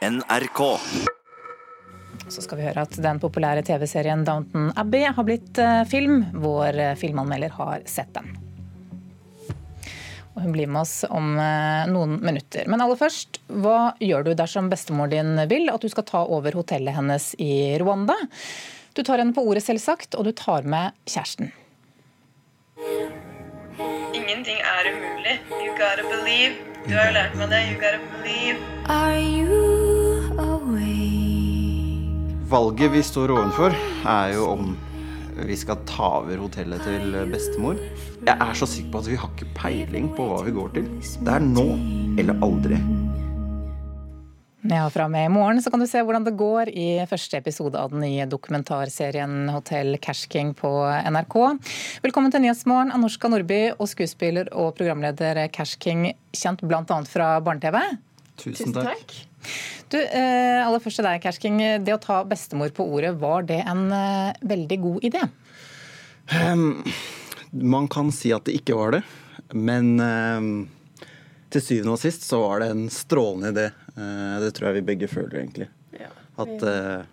NRK. Så skal vi høre at den populære TV-serien Downton Abbey har blitt eh, film. Vår eh, filmanmelder har sett den. Og hun blir med oss om eh, noen minutter. Men aller først, hva gjør du dersom bestemor din vil at du skal ta over hotellet hennes i Rwanda? Du tar henne på ordet, selvsagt, og du tar med kjæresten. Ingenting er umulig. You gotta believe. Du har jo lært meg det. You gotta believe. Are you? Valget vi står ovenfor, er jo om vi skal ta over hotellet til bestemor. Jeg er så sikker på at vi har ikke peiling på hva vi går til. Det er nå eller aldri. Ja, fra og med i morgen så kan du se hvordan det går i første episode av den nye dokumentarserien Hotell Cash King på NRK. Velkommen til Nyhetsmorgen, Anorska Nordby og skuespiller og programleder Cash King, kjent bl.a. fra barne-TV. Tusen takk. Du, eh, aller først til deg, Kersking. Det å ta bestemor på ordet, var det en eh, veldig god idé? Um, man kan si at det ikke var det, men um, til syvende og sist så var det en strålende idé. Uh, det tror jeg vi begge føler, egentlig. Ja, At vi, uh,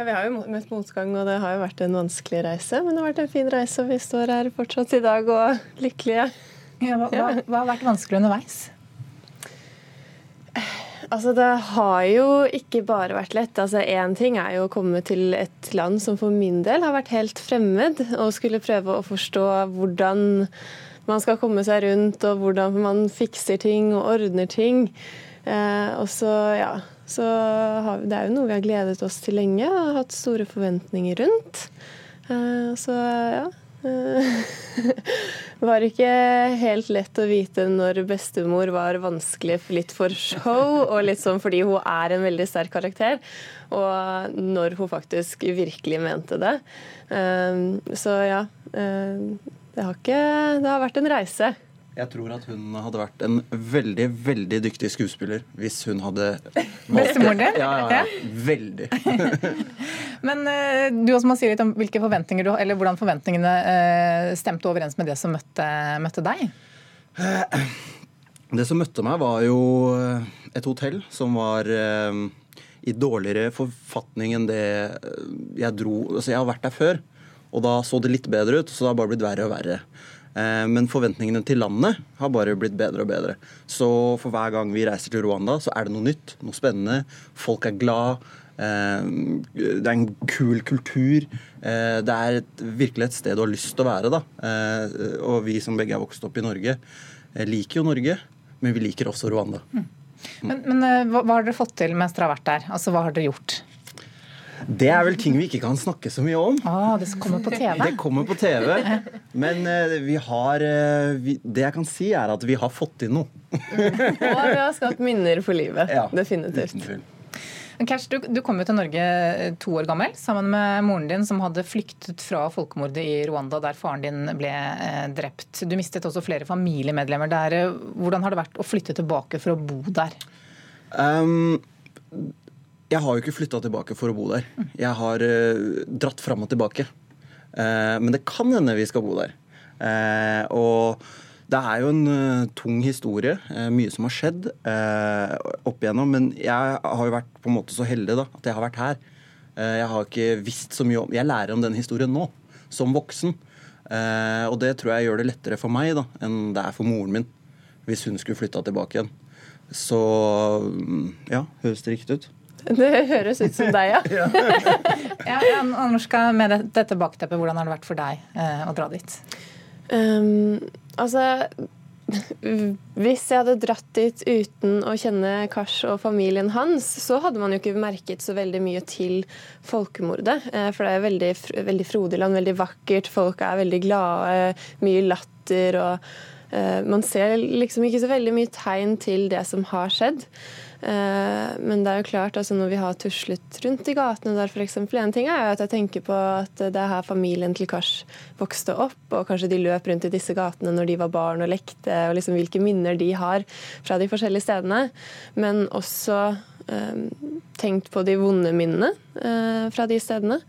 ja, vi har jo møtt motgang, og det har jo vært en vanskelig reise. Men det har vært en fin reise, og vi står her fortsatt i dag og lykkelige. Ja, hva, hva, hva har vært vanskelig underveis? Altså, Det har jo ikke bare vært lett. Altså, ting er jo å komme til et land som for min del har vært helt fremmed, og skulle prøve å forstå hvordan man skal komme seg rundt, og hvordan man fikser ting og ordner ting. Eh, og så, ja, så har Det er jo noe vi har gledet oss til lenge og hatt store forventninger rundt. Eh, så ja. Det var ikke helt lett å vite når bestemor var vanskelig litt for show, og litt sånn fordi hun er en veldig sterk karakter, og når hun faktisk virkelig mente det. Så ja. Det har, ikke, det har vært en reise. Jeg tror at hun hadde vært en veldig, veldig dyktig skuespiller hvis hun hadde Bestemoren din? Ja, ja, ja. Veldig. Men eh, du også må si litt om hvilke forventninger du, eller hvordan forventningene eh, stemte overens med det som møtte, møtte deg? Det som møtte meg, var jo et hotell som var eh, i dårligere forfatning enn det jeg dro Altså, jeg har vært der før, og da så det litt bedre ut, så det har bare blitt verre og verre. Eh, men forventningene til landet har bare blitt bedre og bedre. Så for hver gang vi reiser til Rwanda, så er det noe nytt, noe spennende. Folk er glad. Eh, det er en kul kultur. Eh, det er et, virkelig et sted du har lyst til å være. da. Og vi som begge er vokst opp i Norge, liker jo Norge, men vi liker også Rwanda. Men, men eh, hva, hva har dere fått til mens dere har vært der? Altså, Hva har dere gjort? Det er vel ting vi ikke kan snakke så mye om. Ah, det kommer på TV. Det kommer på TV. Men eh, vi har eh, vi, Det jeg kan si, er at vi har fått inn noe. Og vi har skapt minner for livet. Ja, Definitivt. Kersh, Cash, du, du kom jo til Norge eh, to år gammel sammen med moren din, som hadde flyktet fra folkemordet i Rwanda, der faren din ble eh, drept. Du mistet også flere familiemedlemmer der. Hvordan har det vært å flytte tilbake for å bo der? Um, jeg har jo ikke flytta tilbake for å bo der. Jeg har uh, dratt fram og tilbake. Uh, men det kan hende vi skal bo der. Uh, og det er jo en tung historie. mye som har skjedd opp igjennom. Men jeg har jo vært på en måte så heldig da, at jeg har vært her. Jeg har ikke visst så mye om Jeg lærer om den historien nå, som voksen. Og det tror jeg gjør det lettere for meg da, enn det er for moren min. Hvis hun skulle flytta tilbake igjen. Så mm, ja, høres det riktig ut? Det høres ut som deg, ja. Ja, ja, Anorska, med dette bakteppet, hvordan har det vært for deg eh, å dra dit? Um, altså Hvis jeg hadde dratt dit uten å kjenne Kars og familien hans, så hadde man jo ikke merket så veldig mye til folkemordet. Eh, For det er veldig, veldig frodig land, veldig vakkert, folk er veldig glade, mye latter og eh, Man ser liksom ikke så veldig mye tegn til det som har skjedd. Eh, Men det er jo klart, altså når vi har tuslet rundt i gatene der f.eks. En ting er jo at jeg tenker på at det er her familien til Kars vokste opp, og kanskje de løp rundt i disse gatene når de var barn og lekte, og liksom hvilke minner de har fra de forskjellige stedene. Men også eh, tenkt på de vonde minnene eh, fra de stedene.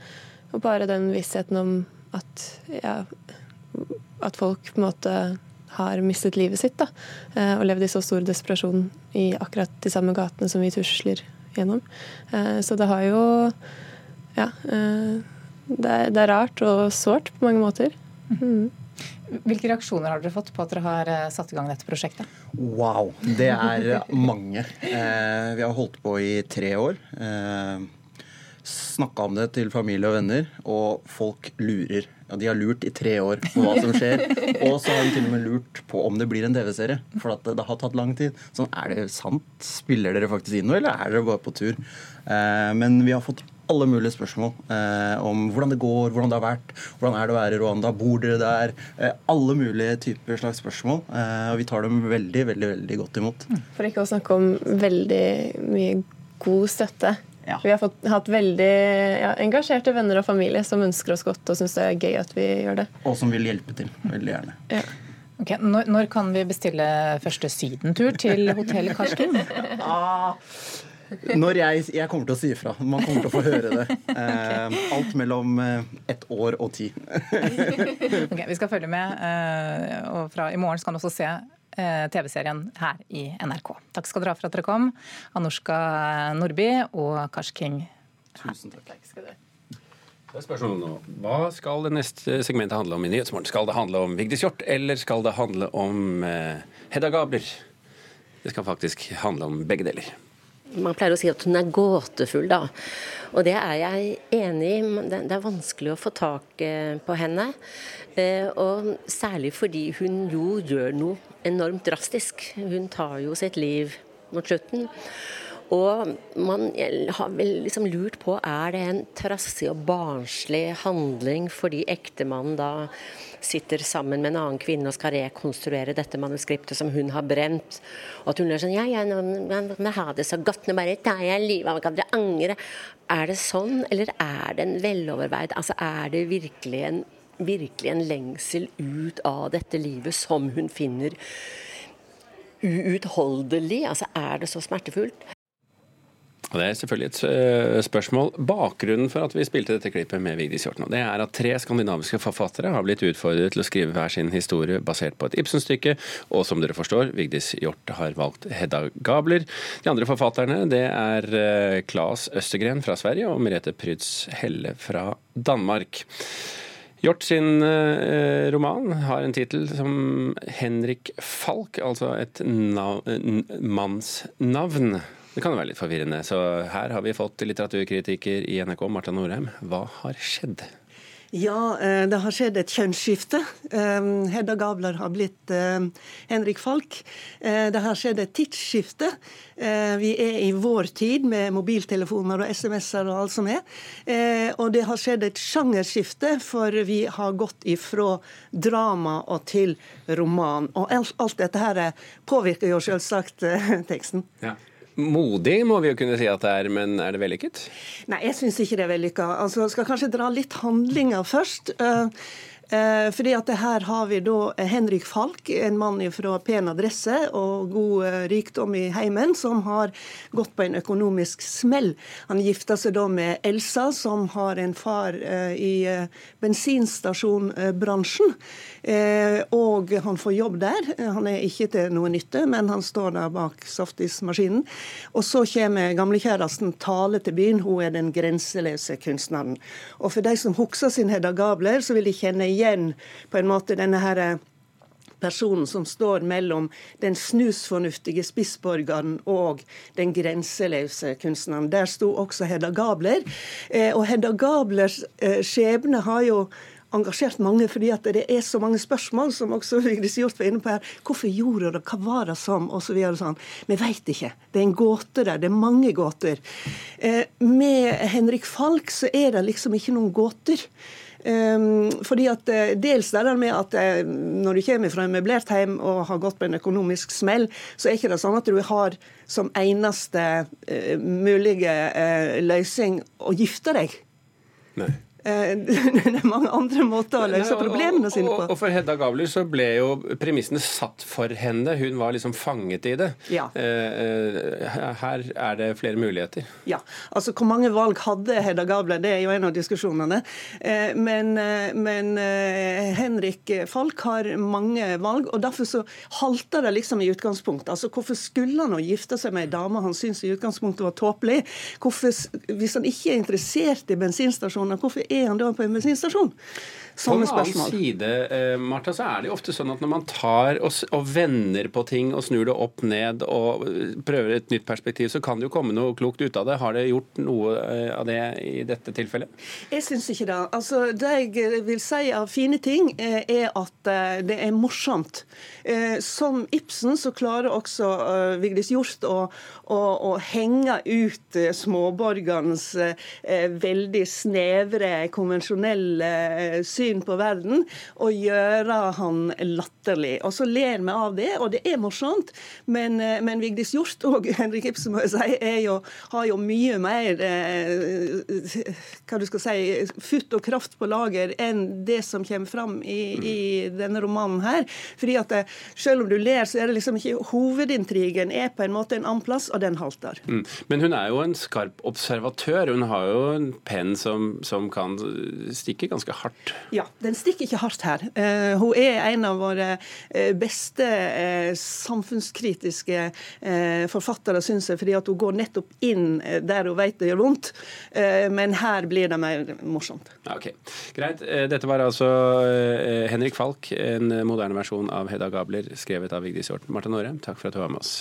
Og bare den vissheten om at, ja, at folk på en måte har mistet livet sitt. da, eh, Og levd i så stor desperasjon i akkurat de samme gatene som vi tusler gjennom. Eh, Så det har jo Ja. eh, Det er, det er rart og sårt på mange måter. Mm. Hvilke reaksjoner har dere fått på at dere har satt i gang dette prosjektet? Wow, det er mange. Eh, vi har holdt på i tre år. Snakka om det til familie og venner, og folk lurer. Ja, de har lurt i tre år på hva som skjer. Og så har de til og med lurt på om det blir en TV-serie. For at det, det har tatt lang tid. Sånn, Er det sant? Spiller dere faktisk inn noe, eller er dere bare på tur? Eh, men vi har fått alle mulige spørsmål eh, om hvordan det går, hvordan det har vært, hvordan er det å være i Rwanda, bor dere der? Eh, alle mulige typer slags spørsmål. Eh, og vi tar dem veldig, veldig, veldig godt imot. For ikke å snakke om veldig mye god støtte. Ja. Vi har fått, hatt veldig ja, engasjerte venner og familie som ønsker oss godt og syns det er gøy at vi gjør det. Og som vil hjelpe til. Veldig gjerne. Ja. Ok, når, når kan vi bestille første sydentur til hotell Karsken? Når jeg, jeg kommer til å si ifra. Man kommer til å få høre det. Eh, alt mellom eh, ett år og ti. Ok, vi skal følge med, eh, og fra i morgen skal man også se TV-serien her i NRK. Takk skal dere ha for at dere kom, Anorska Nordby og Kars King. Tusen takk. takk skal spørsmålet nå. Hva skal det neste segmentet handle om i Nyhetsmorgen? Skal det handle om Vigdis Hjorth, eller skal det handle om eh, Hedda Gabler? Det skal faktisk handle om begge deler. Man pleier å si at hun er gåtefull, da. Og det er jeg enig i. Det er vanskelig å få tak eh, på henne. Eh, Og særlig fordi hun jo gjør noe enormt drastisk. Hun tar jo sitt liv mot slutten. Og man har vel liksom lurt på er det en trassig og barnslig handling fordi ektemannen da sitter sammen med en annen kvinne og skal rekonstruere dette manuskriptet som hun har brent. Og at hun er sånn Ja, ja, nå må nå har det så godt, nå bare tar jeg livet av meg, kan dere angre? Er det sånn, eller er det en veloverveid Altså, er det virkelig en, virkelig en lengsel ut av dette livet som hun finner uutholdelig? Altså, er det så smertefullt? Og Det er selvfølgelig et eh, spørsmål. Bakgrunnen for at vi spilte dette klippet med Vigdis Hjorten, det er at tre skandinaviske forfattere har blitt utfordret til å skrive hver sin historie basert på et Ibsen-stykke, og som dere forstår, Vigdis Hjort har valgt Hedda Gabler. De andre forfatterne det er eh, Claes Østergren fra Sverige og Merete Pryds Helle fra Danmark. Hjort sin eh, roman har en tittel som Henrik Falk, altså et mannsnavn. Det kan jo være litt forvirrende, så her har vi fått litteraturkritiker i NRK, Marta Norheim. Hva har skjedd? Ja, eh, det har skjedd et kjønnsskifte. Eh, Hedda Gabler har blitt eh, Henrik Falk. Det har skjedd et tidsskifte. Vi er i vår tid med mobiltelefoner og SMS-er og alt som er. Og det har skjedd et sjangerskifte, for vi har gått ifra drama og til roman. Og alt dette her påvirker jo selvsagt teksten. teksten. Modig må vi jo kunne si at det er, men er det vellykket? Nei, jeg syns ikke det er vellykka. Altså, skal kanskje dra litt handlinger først. Eh, fordi at her har vi da Henrik Falk, en mann fra pen adresse og god eh, rikdom i heimen, som har gått på en økonomisk smell. Han gifta seg da med Elsa, som har en far eh, i eh, bensinstasjonbransjen. Eh, og han får jobb der. Han er ikke til noe nytte, men han står der bak softismaskinen. Og så kommer gamlekjæresten Tale til byen. Hun er den grenseløse kunstneren. Og for de som husker sin Hedda Gabler, så vil de kjenne igjen på en måte denne her eh, personen som står mellom den snusfornuftige spissborgeren og den grenseløse kunstneren. Der sto også Hedda Gabler. Eh, og Hedda Gablers eh, skjebne har jo engasjert mange, fordi at det er så mange spørsmål, som også Vigdis Hjorth var inne på her. Hvorfor gjorde det, hva var det som, og så. Sånn. Vi veit ikke. Det er en gåte der. Det er mange gåter. Eh, med Henrik Falk så er det liksom ikke noen gåter. Um, fordi at eh, Dels det der med at eh, når du kommer fra en møblert hjem og har gått på en økonomisk smell, så er ikke det sånn at du har som eneste eh, mulige løsning å gifte deg. Nei. Eh, Det er mange andre måter å løse problemene sine på. og for Hedda Gabler så ble jo premissene satt for henne. Hun var liksom fanget i det. Ja. Eh, eh, Her er det flere muligheter. Ja, altså Hvor mange valg hadde Hedda Gabler? Det er jo en av diskusjonene. Men, men Henrik Falk har mange valg, og derfor så halter det liksom i utgangspunktet. Altså Hvorfor skulle han å gifte seg med ei dame han syns i utgangspunktet var tåpelig? Hvorfor, hvis han ikke er interessert i bensinstasjoner, hvorfor er han da på en bensinstasjon? På den en annen side, eh, Martha, så er det jo ofte sånn at når man tar og, og vender på ting og snur det opp ned og eh, prøver et nytt perspektiv, så kan det jo komme noe klokt ut av det. Har det gjort noe eh, av det i dette tilfellet? Jeg syns ikke det. Altså, det jeg vil si av fine ting, er at det er morsomt. Som Ibsen så klarer også Vigdis Hjorth å, å, å henge ut småborgernes veldig snevre, konvensjonelle eh, syn på verden, og gjøre han latterlig. Og så ler vi av det, og det er morsomt, men, eh, men Vigdis Hjorth og Henrik Ibsen må jeg si, jo, har jo mye mer eh, hva du skal si, futt og kraft på lager enn det som kommer fram i, i denne romanen her. Fordi at Selv om du ler, så er det liksom ikke hovedintrigen er på en måte en annen plass, og den halter. Mm. Men hun er jo en skarp observatør. Hun har jo en penn som, som kan stikke ganske hardt. Ja, den stikker ikke hardt her. Uh, hun er en av våre eh, beste uh, samfunnskritiske uh, forfattere, syns jeg, fordi at hun går nettopp inn der hun vet det gjør vondt. Men her blir det mer morsomt. Ok, Greit. Dette var altså Henrik Falk, en moderne versjon av Hedda Gabler, skrevet av Vigdis Hjorten. Marta Nåre, takk for at du var med oss.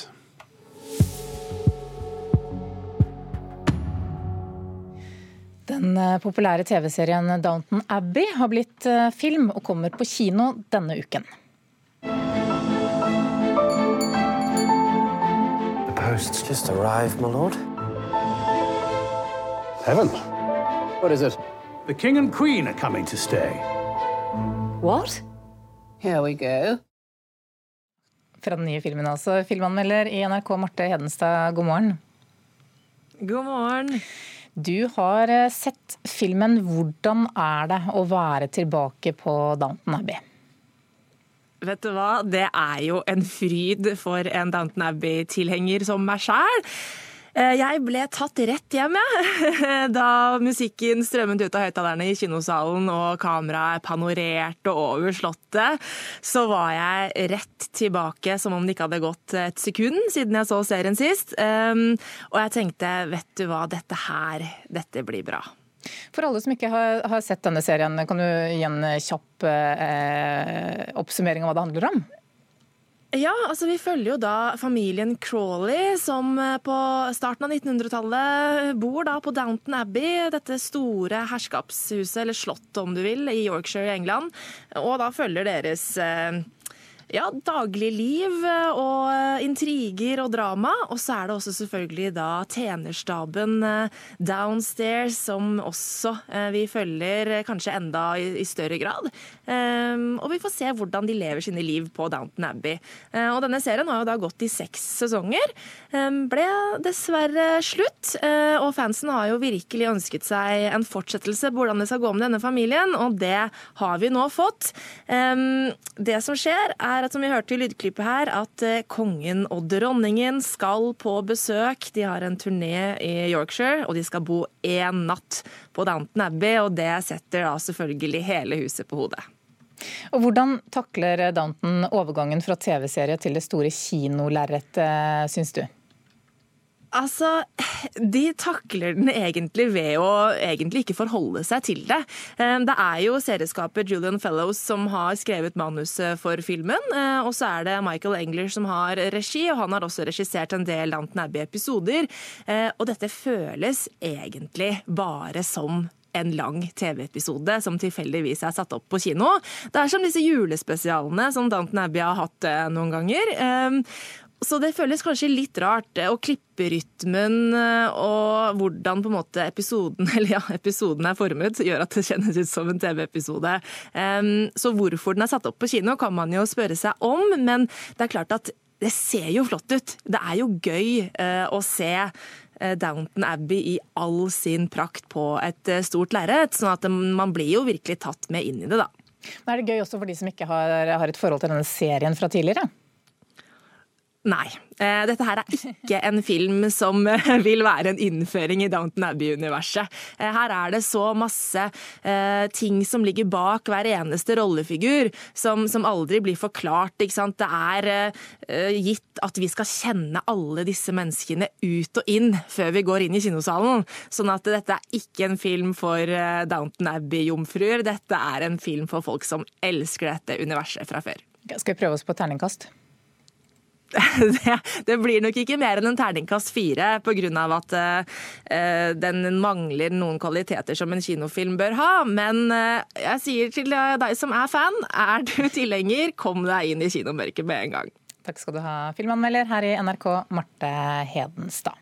Den eh, populære TV-serien Downton Abbey har blitt eh, film og kommer på kino denne uken. The post's just arrived, my lord. Heaven. What is it? The king and queen are coming to stay. What? Here we go. Fra den nye filmen altså. Filmanmelder i NRK, Marte Hedenstad, god morgen. God morgen. Du har eh, sett filmen 'Hvordan er det å være tilbake på Downton Abbey'? Vet du hva, det er jo en fryd for en Downton Abbey-tilhenger som meg sjæl. Jeg ble tatt rett hjem, jeg. Da musikken strømmet ut av høyttalerne i kinosalen og kameraet panorerte over Slottet, så var jeg rett tilbake som om det ikke hadde gått et sekund siden jeg så serien sist. Um, Og jeg tenkte, vet du hva, dette her, dette blir bra. For alle som ikke har, har sett denne serien, kan du gi en kjapp eh, oppsummering av hva det handler om? Ja, altså vi følger jo da familien Crawley, som eh, på starten av 1900-tallet bor da på Downton Abbey, dette store herskapshuset, eller slottet om du vil, i Yorkshire i England. Og da følger deres eh, ja, dagligliv og intriger og drama. Og så er det også selvfølgelig da tjenerstaben eh, downstairs som også eh, vi følger eh, kanskje enda i, større grad. Um, og vi får se hvordan de lever sine liv på Downton Abbey. Og denne serien har jo da gått i seks sesonger. Um, ble dessverre slutt, og fansen har jo virkelig ønsket seg en fortsettelse på hvordan det skal gå med denne familien, og det har vi nå fått. Um, det som skjer, er at som vi hørte i lydklippet her, at uh, kongen og dronningen skal på besøk. De har en turné i Yorkshire, og de skal bo én natt på Downton Abbey, og det setter da selvfølgelig hele huset på hodet. Og Hvordan takler Downton overgangen fra TV-serie til det store kinolerretet, syns du? Altså, De takler den egentlig ved å egentlig ikke forholde seg til det. Eh, Det er jo serieskaper Julian Fellows som har skrevet manuset for filmen. eh, Og så er det Michael Engler som har regi, og han har også regissert en del Downton Abbey-episoder. Eh, Og dette føles egentlig bare som en lang TV-episode som tilfeldigvis er satt opp på kino. Det er som disse julespesialene som Downton Abbey har hatt noen ganger. Eh, Så det føles kanskje litt rart. eh, Og klipperytmen eh, og hvordan måte episoden, ja, episoden er formet, gjør at det kjennes ut som en TV-episode. Så hvorfor den er satt opp på kino, kan man jo spørre seg om, men det er klart at det ser jo flott ut. Det er jo gøy eh, å se eh, Downton Abbey i all sin prakt på et eh, stort lerret. Sånn at man blir jo virkelig tatt med inn i det, da. Men er det gøy også for de som ikke har, har et forhold til denne serien fra tidligere? Nei. Eh, dette her er ikke en film som vil være en innføring i Downton Abbey-universet. Eh, her er det så masse eh, ting som ligger bak hver eneste rollefigur, som, som aldri blir forklart. Det er gitt at vi skal kjenne alle disse menneskene ut og inn før vi går inn i kinosalen. Sånn at dette er ikke en film for Downton Abbey-jomfruer. Dette er en film for folk som elsker dette universet fra før. Skal vi prøve oss på terningkast? Det, det, blir nok ikke mer enn en terningkast fire, pga. at uh, den mangler noen kvaliteter som en kinofilm bør ha. Men uh, jeg sier til deg som er fan, er du tilhenger, kom deg inn i kinomørket med en gang. Takk skal du ha, filmanmelder her i NRK, Marte Hedenstad.